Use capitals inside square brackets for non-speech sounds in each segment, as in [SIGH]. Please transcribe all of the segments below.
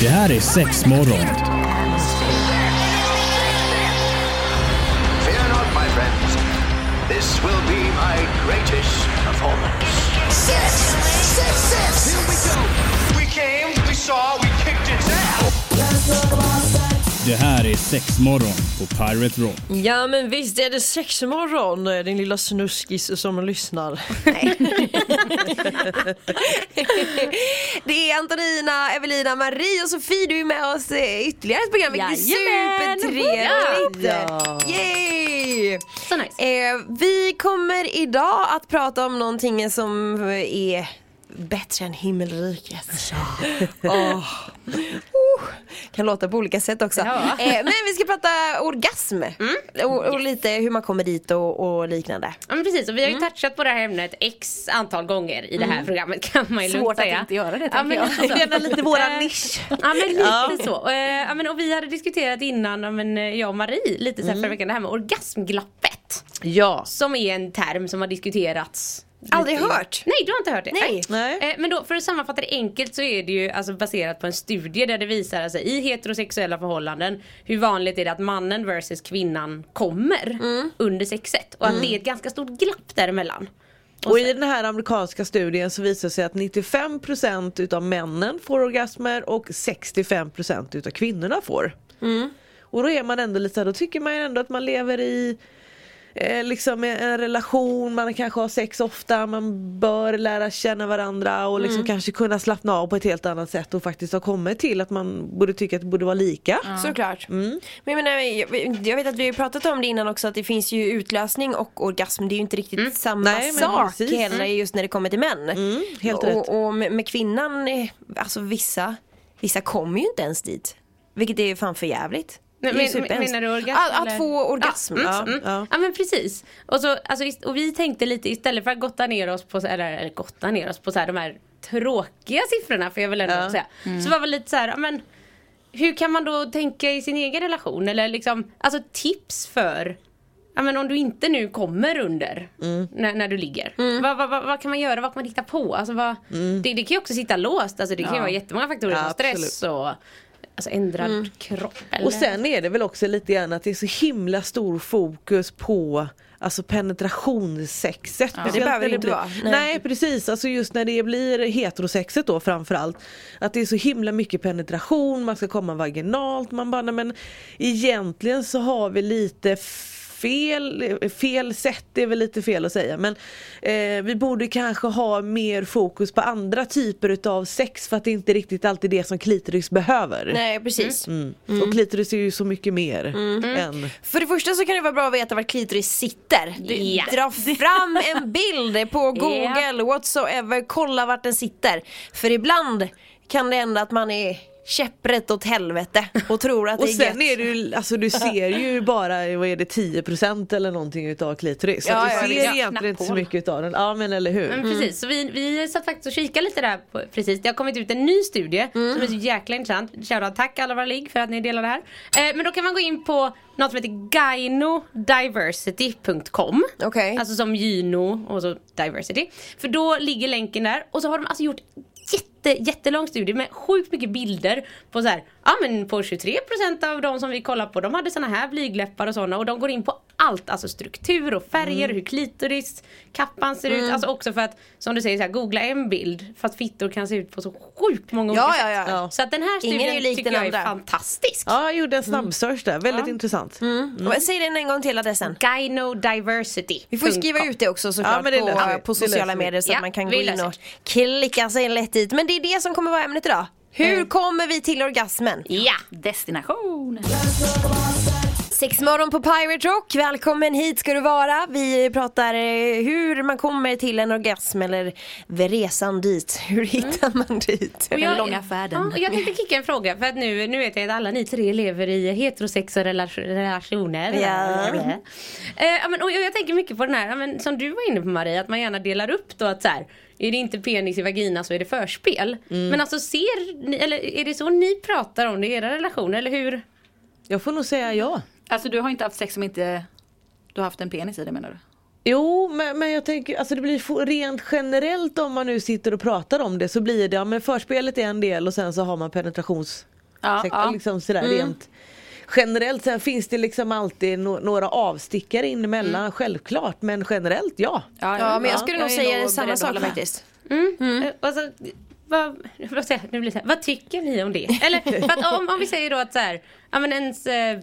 Det här är sex morgon. Fear not, my friends. This will be my greatest performance. Six, six, six. Here we go. We came, we saw, we kicked its ass. Det här är sex morgon på Pirate Rock. Ja men visst är det sexmorgon din lilla snuskis som lyssnar. [LAUGHS] [LAUGHS] det är Antonina, Evelina, Marie och Sofie du är med oss i ytterligare ett program vilket är supertrevligt. Ja. Yay! Så nice. Eh, vi kommer idag att prata om någonting som är bättre än himmelriket. [LAUGHS] Åh. Oh. Kan låta på olika sätt också. Ja. Eh, men vi ska prata orgasm. Och, och lite hur man kommer dit och, och liknande. Ja men precis och vi har ju Mm. touchat på det här ämnet x antal gånger i det här programmet kan man ju lugnt Svårt att säga. inte göra det, ja, men, jag. lite så. Det är lite våran Eh, nisch. Ja men lite så. Eh, Ja, men, och vi hade diskuterat innan, men, eh, jag och Marie, lite så här Mm. förra veckan, det här med orgasmglappet. Ja. Som är en term som har diskuterats Aldrig hört. Nej du har inte hört det? Nej. Nej. Eh, Men då för att sammanfatta det enkelt så är det ju alltså baserat på en studie där det visar sig i heterosexuella förhållanden hur vanligt är det att mannen versus kvinnan kommer Mm. under sexet och att det är ett ganska stort glapp däremellan. Och i den här amerikanska studien så visar det sig att 95% utav männen får orgasmer och 65% utav kvinnorna får. Och då är man ändå lite så här, då tycker man ju ändå att man lever i eh, liksom en relation, man kanske har sex ofta, man bör lära känna varandra och liksom kanske kunna slappna av på ett helt annat sätt och faktiskt ha kommit till att man borde tycka att det borde vara lika. Såklart. Men jag, menar, jag, jag vet att vi har pratat om det innan också att det finns ju utlösning och orgasm. Det är ju inte riktigt samma Nej, sak precis. heller just när det kommer till män. helt och, rätt. och med, med kvinnan, eh, alltså vissa, vissa kommer ju inte ens dit. Vilket är fan för jävligt. Nej, men- superhemskt. menar du orgasm, Att, att få orgasm. Ja, Ja. mm, ja. ja. men precis. Och, så, alltså, och vi tänkte lite istället för att gotta ner oss på, eller, eller gotta ner oss på så här, de här tråkiga siffrorna för jag vill ändå säga. Så var det lite så här, men hur kan man då tänka i sin egen relation eller liksom, alltså tips för Ja men om du inte nu kommer under när, när du ligger. Vad, vad, vad, vad kan man göra? Vad kan man hitta på? Alltså, vad, det, det kan ju också sitta låst. Alltså, det kan ju vara jättemånga faktorer Ja, stress och alltså, ändrad kropp. Eller? Och sen är det väl också lite grann att det är så himla stor fokus på Alltså penetrationssexet. Speciellt det behöver det inte blir, vara. Nej. Nej. precis, alltså just när det blir heterosexet då framförallt. Att det är så himla mycket penetration, man ska komma vaginalt, man bara nej, men egentligen så har vi lite fel, fel sätt är väl lite fel att säga men eh, vi borde kanske ha mer fokus på andra typer utav sex för att det inte är riktigt alltid det som klitoris behöver. Nej precis. Mm. Och klitoris är ju så mycket mer än För det första så kan det vara bra att veta var klitoris sitter. Ja. Dra fram en bild på [LAUGHS] google, whatsoever, kolla vart den sitter. För ibland kan det hända att man är käpprätt åt helvete och tror att Och det är sen gött. är det ju, alltså du ser ju [LAUGHS] bara, vad är det, 10% eller någonting utav klitoris. Så Ja, du ja, ser visst. egentligen inte så mycket utav den. Ja men eller hur. Men precis, så vi, vi satt faktiskt och kikade lite där på, precis. Det har kommit ut en ny studie som är så jäkla intressant. Shoutout tack alla våra ligg för att ni delar det här. Eh, men då kan man gå in på något som heter gynodiversity.com Okej. Alltså som gyno och så diversity. För då ligger länken där och så har de alltså gjort jätte, jättelång studie med sjukt mycket bilder på så här, ja men på 23% av de som vi kollar på de hade såna här blygläppar och såna och de går in på allt, alltså struktur och färger, hur klitoris, kappan ser ut, alltså också för att som du säger så här, googla en bild för att fittor kan se ut på så sjukt många Ja, olika ja, ja. sätt. Så att den här Ingen studien är ju lik tycker den jag är andra. fantastisk. Ja jag gjorde en snabbsearch där, väldigt intressant. Och Säg den en gång till adressen. Gynodiversity. Vi får skriva ut det också såklart Ja, men det på, på sociala medier så Ja, att man kan gå in och klicka sig lätt dit. Men det är det som kommer vara ämnet idag. Hur kommer vi till orgasmen? Ja! Destination. Sex morgon på Pirate Rock, välkommen hit ska du vara. Vi pratar eh, hur man kommer till en orgasm eller resan dit. [LAUGHS] Hur hittar man dit? Och Den långa färden. Ja, jag tänkte kicka en fråga för att nu, nu vet jag att alla ni tre lever i heterosexuella relation- relationer. Ja. Eh, ja, men, och jag tänker mycket på den här, men, som du var inne på Marie, att man gärna delar upp då att så här, är det inte penis i vagina så är det förspel. Men alltså ser ni, eller är det så ni pratar om det i era relationer eller hur? Jag får nog säga ja. Alltså du har inte haft sex som inte du har haft en penis i det menar du? Jo, men, men jag tänker, alltså det blir rent generellt om man nu sitter och pratar om det så blir det, ja men förspelet är en del och sen så har man penetrations... Ja, ja. Liksom sådär rent generellt. Sen finns det liksom alltid no- några avstickare in emellan, självklart. Men generellt ja. Ja, men jag skulle nog är säga nog samma sak hålla med. faktiskt. Eh, Alltså, vad, [LAUGHS] vad, säger, jag? nu blir det så här, vad tycker ni om det? Eller att om, om vi säger då att så här, ja, men ens, eh,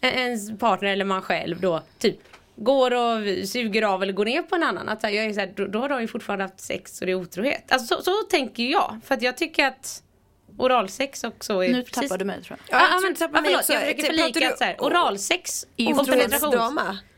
ens partner eller man själv då typ går och suger av eller går ner på en annan. Att så här, jag är så här, då, då har de ju fortfarande haft sex och det är otrohet. Alltså, så, så tänker jag. För att jag tycker att oralsex också är Nu precis... tappar du mig tror jag. Ja, jag Ja, tror men, du tappar ja, mig förlåt, också. jag försöker Pratar förlika du att så här, oralsex och penetration.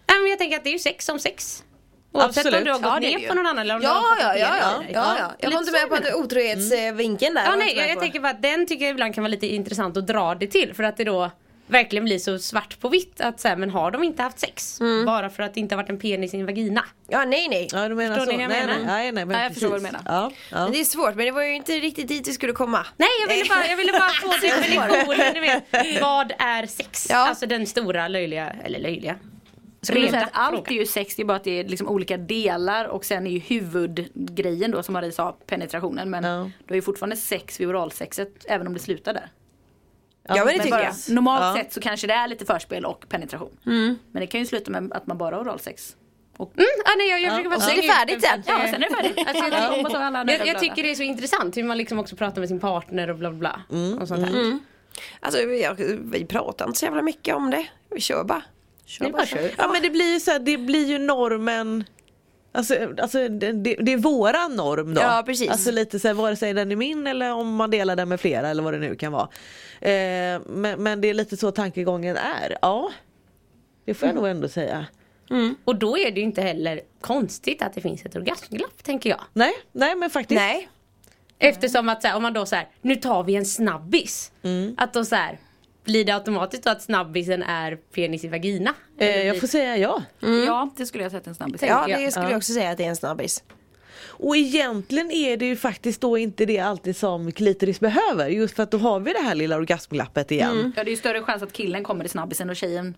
Ja, men jag tänker att det är ju sex som sex. Oavsett om Absolut. du har gått Ja, är ner på någon annan eller om du Ja, har fått ja, ja, ja, ja, ja. Jag var inte med på att otrohetsvinkeln där. Ja, nej, jag, jag tänker bara att den tycker jag ibland kan vara lite intressant att dra det till för att det då verkligen blir så svart på vitt att så här, men har de inte haft sex Mm. bara för att det inte har varit en penis i en vagina? Ja, nej, nej. Ja, du menar Förstår så. ni Nej, vad jag nej, menar? nej, nej, men Ja, jag förstår vad du precis. menar. Ja, ja. Men det är svårt, men det var ju inte riktigt dit vi skulle komma. Nej, jag ville bara, jag ville bara få [LAUGHS] definitionen, du vet. Vad är sex? Ja. Alltså den stora löjliga, eller löjliga. Skulle du säga att allt är frågan. ju sex, det är bara att det är liksom olika delar och sen är ju huvudgrejen då som Marie sa penetrationen men Ja. du har ju fortfarande sex vid oralsexet även om det slutar där. Ja, men det Men tycker bara, jag. normalt Ja. sett så kanske det är lite förspel och penetration. Mm. Men det kan ju sluta med att man bara har oralsex. Och, Mm, ja, nej, jag, jag bara Och så är det färdigt sen. ja, sen är det färdigt. [LAUGHS] Alltså, jag, Jag jag, tycker det är så intressant hur man liksom också pratar med sin partner och bla bla bla. Mm. Och sånt där. Alltså, jag, vi pratar inte så jävla mycket om det. Vi kör bara. Är bara kör. Ja men det blir ju så här, det blir ju normen Alltså, alltså det, det, är våran norm då. Ja, precis. Alltså lite så här, vare sig den är min eller om man delar den med flera eller vad det nu kan vara. Eh, men, men det är lite så tankegången är. Ja, det får jag nog ändå säga. Och då är det ju inte heller konstigt att det finns ett orgasmglapp tänker jag. Nej, nej men faktiskt. Nej. Eftersom att så här, om man då så här, nu tar vi en snabbis. Att då så här, blir det automatiskt då att snabbisen är penis i vagina? Eh, jag får säga ja. Ja, det skulle jag sätta en snabbis. Ja, jag. det skulle jag också säga att det är en snabbis. Och egentligen är det ju faktiskt då inte det alltid som klitoris behöver. Just för att då har vi det här lilla orgasmglappet igen. Ja, det är ju större chans att killen kommer i snabbisen och tjejen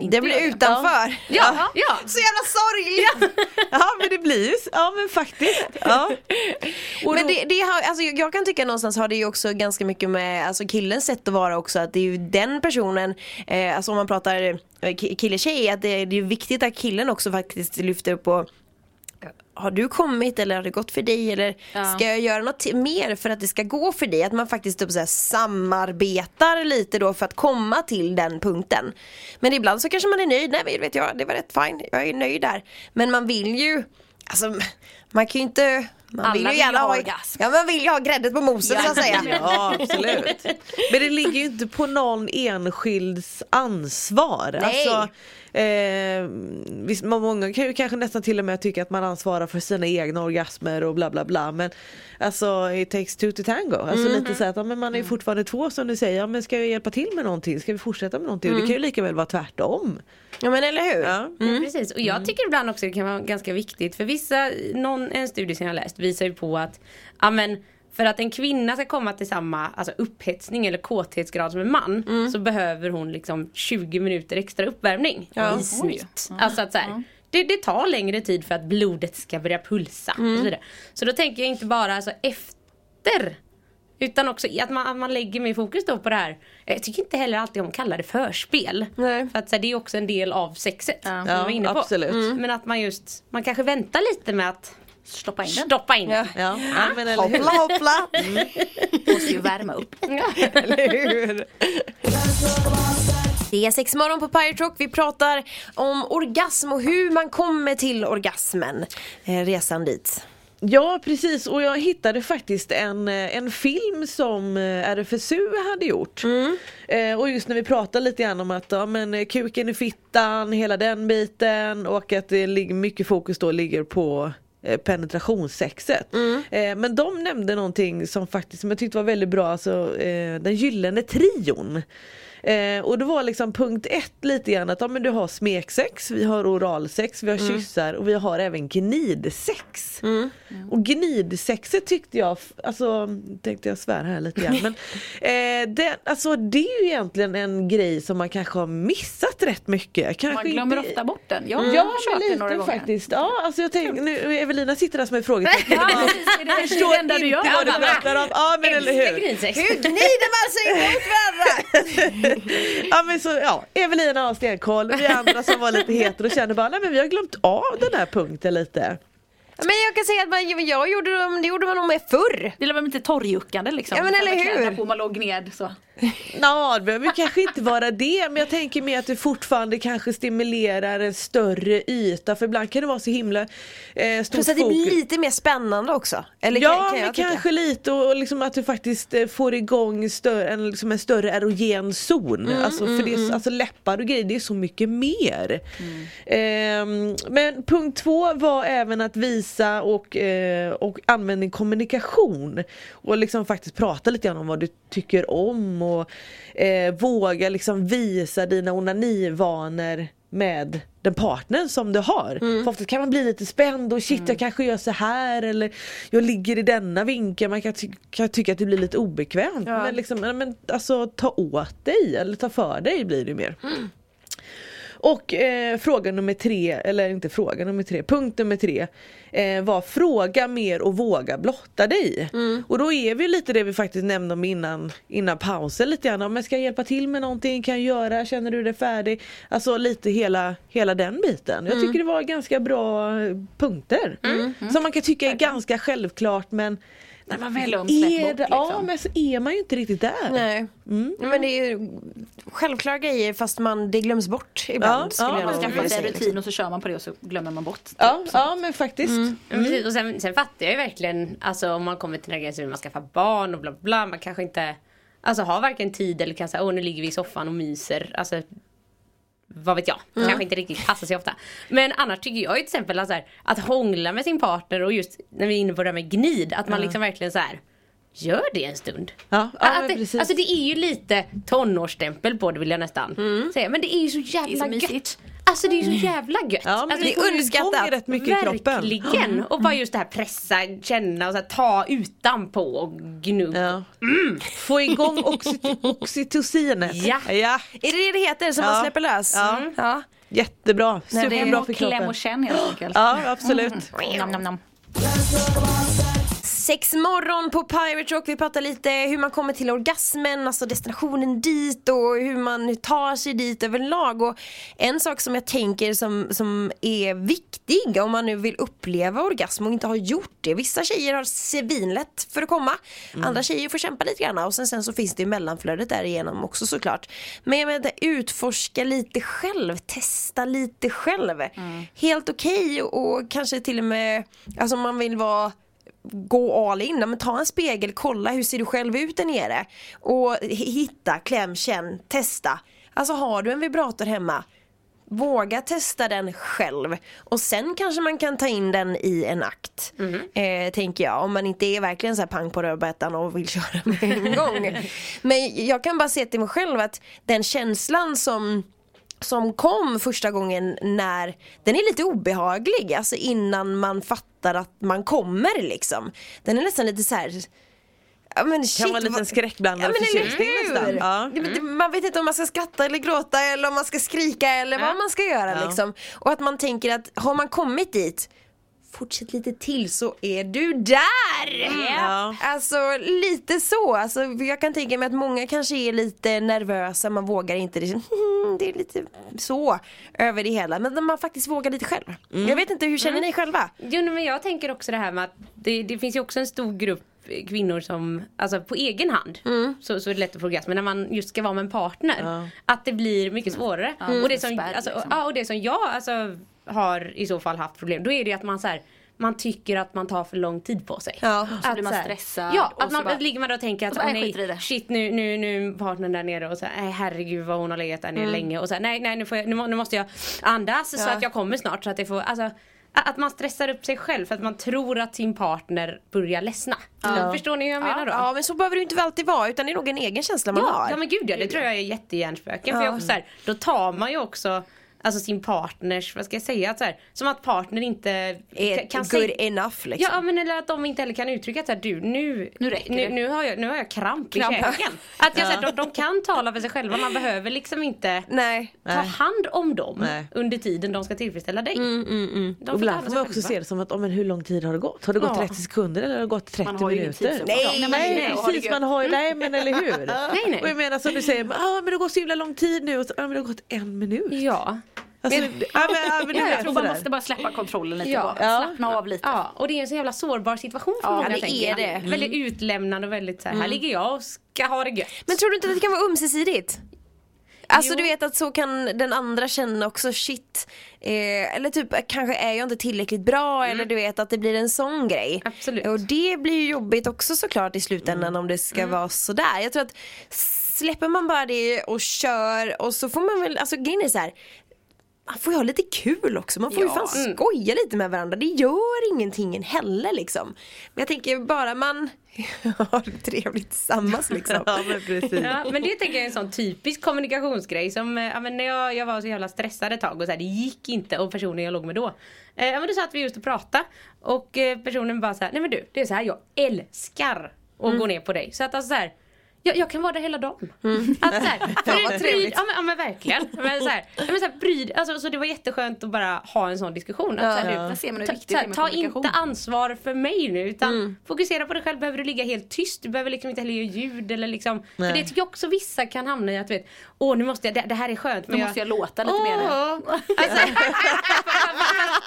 Det blir utanför. Ja, ja. Så jävla sorgligt! Ja [LAUGHS] men det blir ju, ja men faktiskt. Ja. [LAUGHS] Och Men det, det har, alltså jag kan tycka någonstans har det ju också ganska mycket med alltså killens sätt att vara också att det är ju den personen, eh, alltså om man pratar eh, ki- kille-tjej, att det, det är viktigt att killen också faktiskt lyfter upp på har du kommit eller har det gått för dig eller ska jag göra något mer för att det ska gå för dig? Att man faktiskt typ så här samarbetar lite då för att komma till den punkten. Men ibland så kanske man är nöjd, nej men vet jag, det var rätt fine, jag är nöjd där. Men man vill ju, alltså man kan ju inte man Alla vill ju vill gärna ha ha, orgasm. ja, man vill ju ha gräddet på moset så att säga. Ja [LAUGHS] absolut. Men det ligger ju inte på någon enskilds ansvar. Nej. Alltså, eh, visst, många kan ju kanske nästan till och med tycka att man ansvarar för sina egna orgasmer och bla bla bla. Men alltså it takes two to tango. Alltså lite så att ja, men man är ju fortfarande två som du säger. Ja, men ska jag hjälpa till med någonting? Ska vi fortsätta med någonting? Och Det kan ju lika väl vara tvärtom. Ja men eller hur? Ja. Ja, precis. Och jag tycker ibland också det kan vara ganska viktigt för vissa, någon, en studie som jag läst visar ju på att ja, men, för att en kvinna ska komma till samma alltså upphetsning eller kåthetsgrad som en man så behöver hon liksom 20 minuter extra uppvärmning Ja. i snitt. Alltså att så här, det, det tar längre tid för att blodet ska börja pulsa. Och så, då tänker jag inte bara alltså efter utan också att man, att man lägger mer fokus då på det här. Jag tycker inte heller alltid om att kalla det förspel. Nej. För att så här, det är också en del av sexet. Som Ja, var inne på. absolut. Men att man just, man kanske väntar lite med att Stoppa in den. stoppa in. Ja. Ja, ja men eller hur? Hoppla hoppla! [LAUGHS] Måste ju värma upp. [LAUGHS] eller hur? Det är sex morgon på Pirate Rock. Vi pratar om orgasm och hur man kommer till orgasmen. Eh, resan dit. Ja precis och jag hittade faktiskt en, eh, en film som eh, RFSU hade gjort. Eh, och just när vi pratar lite grann om att ja, men, kuken i fittan, hela den biten och att det ligger mycket fokus då ligger på penetrationssexet. Eh, men de nämnde någonting som faktiskt som jag tyckte var väldigt bra, alltså, eh, den gyllene trion. Eh, och det var liksom punkt ett lite grann att ja, men du har smeksex, vi har oralsex, vi har kyssar och vi har även gnidsex. Och gnidsexet tyckte jag, alltså tänkte jag svära här lite grann men [LAUGHS] eh, det, alltså, det är ju egentligen en grej som man kanske har missat rätt mycket. Kanske Man glömmer inte- ofta bort den. Jag Ja har men kört det några lite gånger. faktiskt. Ja, alltså jag tänker, nu, Evelina sitter där som ett frågetecken. [LAUGHS] Ja. Det är det- enda du gör. vad du pratar om. Ja men eller hur. Hur gnider man sig mot varandra? [LAUGHS] [LAUGHS] Ja men så ja, Evelina har stenkoll, vi andra som var lite hetero kände bara nej men vi har glömt av den här punkten lite. Men jag kan säga att man, jag gjorde dem, det gjorde man nog med förr. Det var inte torrjuckande liksom. Ja, men eller hur? På, man låg ned så. Ja, det behöver kanske inte vara det men jag tänker mer att det fortfarande kanske stimulerar en större yta för ibland kan det vara så himla eh, stort Plus att det blir lite mer spännande också. Eller Ja kan, kan men tycka. kanske lite och och liksom att du faktiskt eh, får igång större, en, liksom en större erogen zon. Mm, alltså, för det är, alltså läppar och grejer det är så mycket mer. Mm. Ehm, men punkt två var även att visa och, eh, och användning kommunikation. Och liksom faktiskt prata lite grann om vad du tycker om och eh, våga liksom visa dina onanivanor med den partnern som du har. För ofta kan man bli lite spänd och shit jag kanske gör så här eller jag ligger i denna vinkel. Man kan, ty- kan tycka att det blir lite obekvämt. Men, liksom, men, alltså ta åt dig eller ta för dig blir det mer. Och eh, fråga nummer tre, eller inte fråga nummer tre, punkt nummer tre eh, var fråga mer och våga blotta dig. Och då är vi lite det vi faktiskt nämnde om innan, innan pausen lite grann. Men ska jag hjälpa till med någonting? Kan jag göra? Känner du dig färdig? Alltså lite hela, hela den biten. Jag tycker det var ganska bra eh, punkter. Som man kan tycka är ganska självklart men när man väl lätt är bort, det, ja liksom. men så är man ju inte riktigt där. Nej. Mm. Men det är ju självklara grejer fast man, det glöms bort ibland. Ja, ja, Man skaffar sig en liksom. rutin och så kör man på det och så glömmer man bort. typ. Ja, ja men faktiskt. Ja, precis. Och sen, sen fattar jag ju verkligen, alltså om man kommer till den här gränsen hur man skaffar barn och bla bla, man kanske inte Alltså har varken tid eller kan säga åh nu ligger vi i soffan och myser. Alltså vad vet jag, kanske inte riktigt passar sig ofta. Men annars tycker jag ju till exempel att, så här, att hångla med sin partner och just när vi är inne på det här med gnid, att man liksom verkligen så här Gör det en stund. Ja, ja, det, alltså det är ju lite tonårsstämpel på det vill jag nästan säga. Men det är ju så jävla Det är så mysigt. gött. Alltså det är ju så jävla gött. Ja, alltså, det är underskattat. rätt mycket i kroppen. Verkligen! Och bara just det här pressa, känna och så här, ta utanpå och gnugg. Ja. Få igång oxy- oxytocinet. Ja. ja. Är det det det heter som Ja. man släpper lös? Ja. Mm. ja. Jättebra, Nej, det är superbra för kläm kroppen. och känn helt enkelt. Ja absolut. Nam, nam, nam. Sex morgon på Pirate Rock. Vi pratar lite hur man kommer till orgasmen, alltså destinationen dit och hur man tar sig dit överlag. Och en sak som jag tänker som, som är viktig om man nu vill uppleva orgasm och inte har gjort det. Vissa tjejer har svinlätt för att komma. Andra tjejer får kämpa lite grann och sen, sen så finns det ju mellanflödet därigenom också såklart. Men jag menar utforska lite själv, testa lite själv. Helt okej och, och kanske till och med, alltså om man vill vara gå all in, men ta en spegel, kolla hur ser du själv ut där nere och hitta, kläm, känn, testa. Alltså har du en vibrator hemma Våga testa den själv och sen kanske man kan ta in den i en akt. Eh, tänker jag, om man inte är verkligen så här pang på rödbetan och vill [LAUGHS] köra med en gång. Men jag kan bara se till mig själv att den känslan som som kom första gången när den är lite obehaglig, alltså innan man fattar att man kommer liksom. Den är nästan lite så här. Ja, men shit, Kan vara en liten skräckblandad eller förtjusning nästan. Ja. Det- Man vet inte om man ska skratta eller gråta eller om man ska skrika eller vad man ska göra Ja. liksom. Och att man tänker att har man kommit dit Fortsätt lite till så är du där! Ja. Alltså lite så, alltså, jag kan tänka mig att många kanske är lite nervösa, man vågar inte, det är, [LAUGHS] det är lite så över det hela. Men man faktiskt vågar lite själv. Jag vet inte, hur känner ni själva? Jo men jag tänker också det här med att det, det finns ju också en stor grupp kvinnor som, alltså på egen hand så, så är det lätt att få orgasm. Men när man just ska vara med en partner, att det blir mycket svårare. och, det som, spärr, alltså, liksom. ja, och det som jag alltså, har i så fall haft problem, då är det ju att man så här, man tycker att man tar för lång tid på sig. Ja. Så Att blir man här- stressad Ja, att så man bara- ligger man då och tänker att och så bara, jag i nej, shit nu, nu, nu är partnern där nere och så här, nej herregud vad hon har legat där nere länge och så här, nej nej nu, får jag, nu, nu måste jag andas så Ja. att jag kommer snart så att det får, alltså att man stressar upp sig själv för att man tror att sin partner börjar ledsna. Förstår ni hur jag menar då? Ja men så behöver det inte alltid vara utan det är nog en egen känsla man Ja, har. ja men gud ja, det tror jag är jättehjärnspöken. För jag så här, då tar man ju också Alltså sin partners, vad ska jag säga, att så här, som att partner inte är kan- good säga enough liksom. Ja men eller att de inte heller kan uttrycka att så här, du nu, Nu räcker nu, det." nu, har jag, nu har jag kramp, Kramp. i käken. Att jag, så här, de, de kan tala för sig själva, man behöver liksom inte Nej. ta hand om dem Nej. under tiden de ska tillfredsställa dig. De får ta hand Ibland om får man också själva. se det som att, oh, men hur lång tid har det gått? Har det gått Ja. 30 sekunder eller har det gått 30 Man har ju ingen minuter? tid. Nej, Nej, Nej, nej, precis, man har ju, nej men eller hur? nej. Och jag menar som du säger, ah, men det går så himla lång tid nu och så, ah, men det har gått en minut. Ja. Alltså, ja, men Jag tror man måste bara släppa kontrollen lite Ja. bara. Slappna av lite. ja, och det är en så jävla sårbar situation för Ja, många det tänker är det. Väldigt utlämnande och väldigt så här, här ligger jag och ska ha det gött. Men tror du inte att det kan vara ömsesidigt? Alltså Jo. du vet att så kan den andra känna också shit eh, Eller typ kanske är jag inte tillräckligt bra eller du vet att det blir en sån grej Absolut. Och det blir ju jobbigt också såklart i slutändan om det ska vara sådär Jag tror att släpper man bara det och kör och så får man väl, alltså grejen är så här. Man får ju ha lite kul också, man får ju fan skoja lite med varandra. Det gör ingenting heller liksom. Men jag tänker bara man [LAUGHS] har det trevligt tillsammans liksom. [LAUGHS] Ja men precis. Ja, men det tänker jag är en sån typisk kommunikationsgrej som, ja, men när jag, jag var så jävla stressad ett tag och så här, det gick inte och personen jag låg med då. Eh, ja men då satt vi just och pratade och eh, personen bara så här, nej men du, det är så här jag älskar att Mm. gå ner på dig. Så att alltså så här, jag, jag kan vara där hela dagen. Att, så här, [LAUGHS] Mm. Fan, vad bry- trevligt. ja, men, ja men verkligen. [LAUGHS] Men, så här, ja, men, så här, bry, alltså, så det var jätteskönt att bara ha en sån diskussion. Att, så här, Där ser man hur ta, viktigt så här, ta inte ansvar för mig nu utan Mm. fokusera på dig själv. Behöver du ligga helt tyst? Du behöver liksom inte heller göra ljud eller liksom. För Nej. det tycker jag också vissa kan hamna i att du vet, åh nu måste jag, det, det här är skönt. Då måste jag låta lite mer. [LAUGHS] Alltså,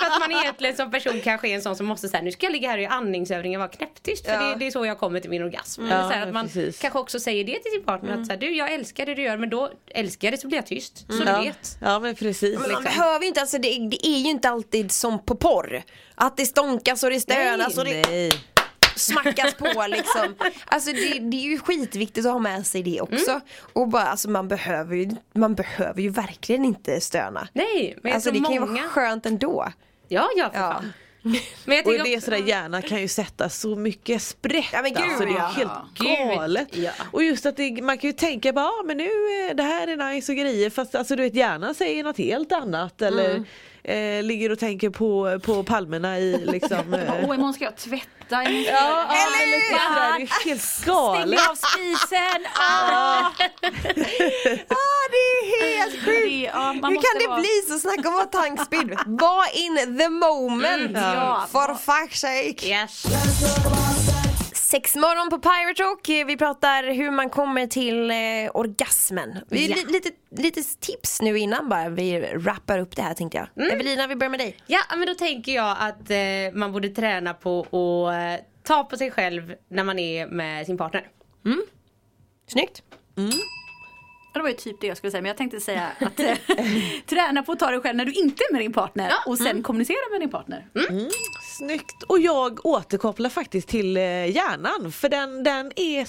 fast man egentligen som person kanske är en sån som måste säga nu ska jag ligga här göra andningsövningar och vara knäpptyst. För Ja. det, det är så jag kommer till min orgasm. Ja, Eller så här, att man precis. kanske också säger det till sin partner. Att så här, du jag älskar det du gör men då älskar jag det så blir jag tyst. Så du Ja. vet. ja men precis. Men man behöver ju inte, alltså det, det är ju inte alltid som på porr. Att det stånkas och det stönas och det Nej. smackas på liksom. Alltså det, det är ju skitviktigt att ha med sig det också. Mm. Och bara, alltså man behöver ju, man behöver ju verkligen inte stöna. Nej men Alltså det tror kan ju många. vara skönt ändå. Ja ja för fan. Men jag Och det är sådär hjärnan kan ju sätta så mycket sprätt. Ja, men gud, alltså, det är ja. helt galet. ja. Och just att det, man kan ju tänka bara, ah, men nu eh, det här är nice och grejer fast alltså du vet hjärnan säger något helt annat eller eh, ligger och tänker på, på palmerna i liksom [LAUGHS] eh, Åh imorgon ska jag tvätta. Ja, ja, eller lite sådär, det är helt galet. Stäng av spisen! [LAUGHS] Ah! [LAUGHS] Ah, det är helt sjukt! Ja, Hur kan det vara- bli så? Snacka om att vara tankspill. Var in the moment! ja. For fuck's sake! Yes. Sexmorgon på Pirate Rock. Vi pratar hur man kommer till eh, orgasmen. Vi, Ja. li, lite, lite tips nu innan bara vi wrappar upp det här tänkte jag. Evelina, vi börjar med dig. Ja men då tänker jag att eh, man borde träna på att eh, ta på sig själv när man är med sin partner. Snyggt. Ja, Det var ju typ det jag skulle säga men jag tänkte säga att eh, [LAUGHS] träna på att ta dig själv när du inte är med din partner och sen kommunicera med din partner. Snyggt! Och jag återkopplar faktiskt till eh, hjärnan för den, den är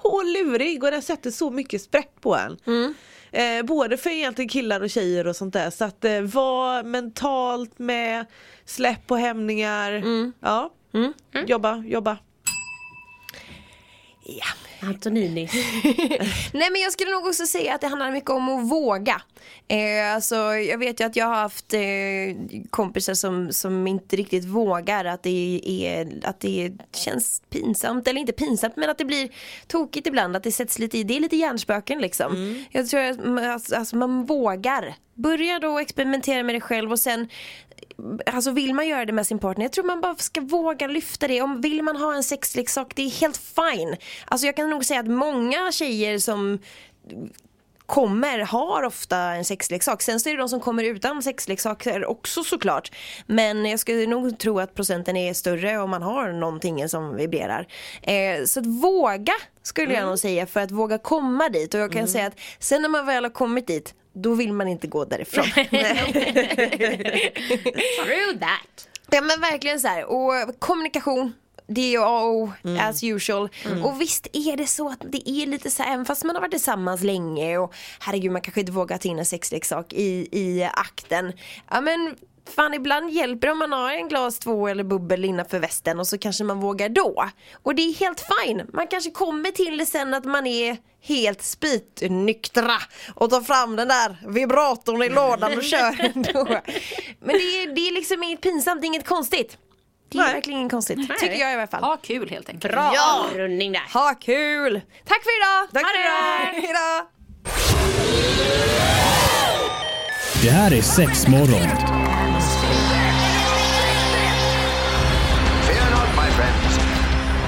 så lurig och den sätter så mycket sprätt på en. Eh, både för egentligen killar och tjejer och sånt där så att eh, var mentalt med, släpp på hämningar, ja. Jobba, jobba. Ja. Antonini. [LAUGHS] Nej men jag skulle nog också säga att det handlar mycket om att våga. Eh, alltså, jag vet ju att jag har haft eh, kompisar som, som inte riktigt vågar att det, är, att det känns pinsamt, eller inte pinsamt men att det blir tokigt ibland, att det sätts lite i, det är lite hjärnspöken liksom. Jag tror att man, alltså, alltså, man vågar. Börja då experimentera med det själv och sen Alltså vill man göra det med sin partner, jag tror man bara ska våga lyfta det. Om vill man ha en sexleksak, det är helt fine. Alltså jag kan nog säga att många tjejer som kommer har ofta en sexleksak. Sen så är det de som kommer utan sexleksaker också såklart. Men jag skulle nog tro att procenten är större om man har någonting som vibrerar. Eh, så att våga skulle jag nog säga för att våga komma dit. Och jag kan säga att sen när man väl har kommit dit då vill man inte gå därifrån. [LAUGHS] True that. Ja men verkligen så här. och kommunikation det är A och O, as usual. Och visst är det så att det är lite så här, även fast man har varit tillsammans länge och herregud man kanske inte vågar ta in en sexleksak i, i akten. Ja men Fan ibland hjälper det om man har en glas två eller bubbel innanför västen och så kanske man vågar då. Och det är helt fine. Man kanske kommer till det sen att man är helt spritnyktra och tar fram den där vibratorn i lådan och kör [LAUGHS] ändå. Men det är, det är liksom inget pinsamt, det är inget konstigt. Det är Nej. verkligen inget konstigt. Tycker jag i alla fall. Ha kul helt enkelt. Bra Ja. avrundning där. Ha kul! Tack för idag! Tack för idag. Hejdå! Det här är sex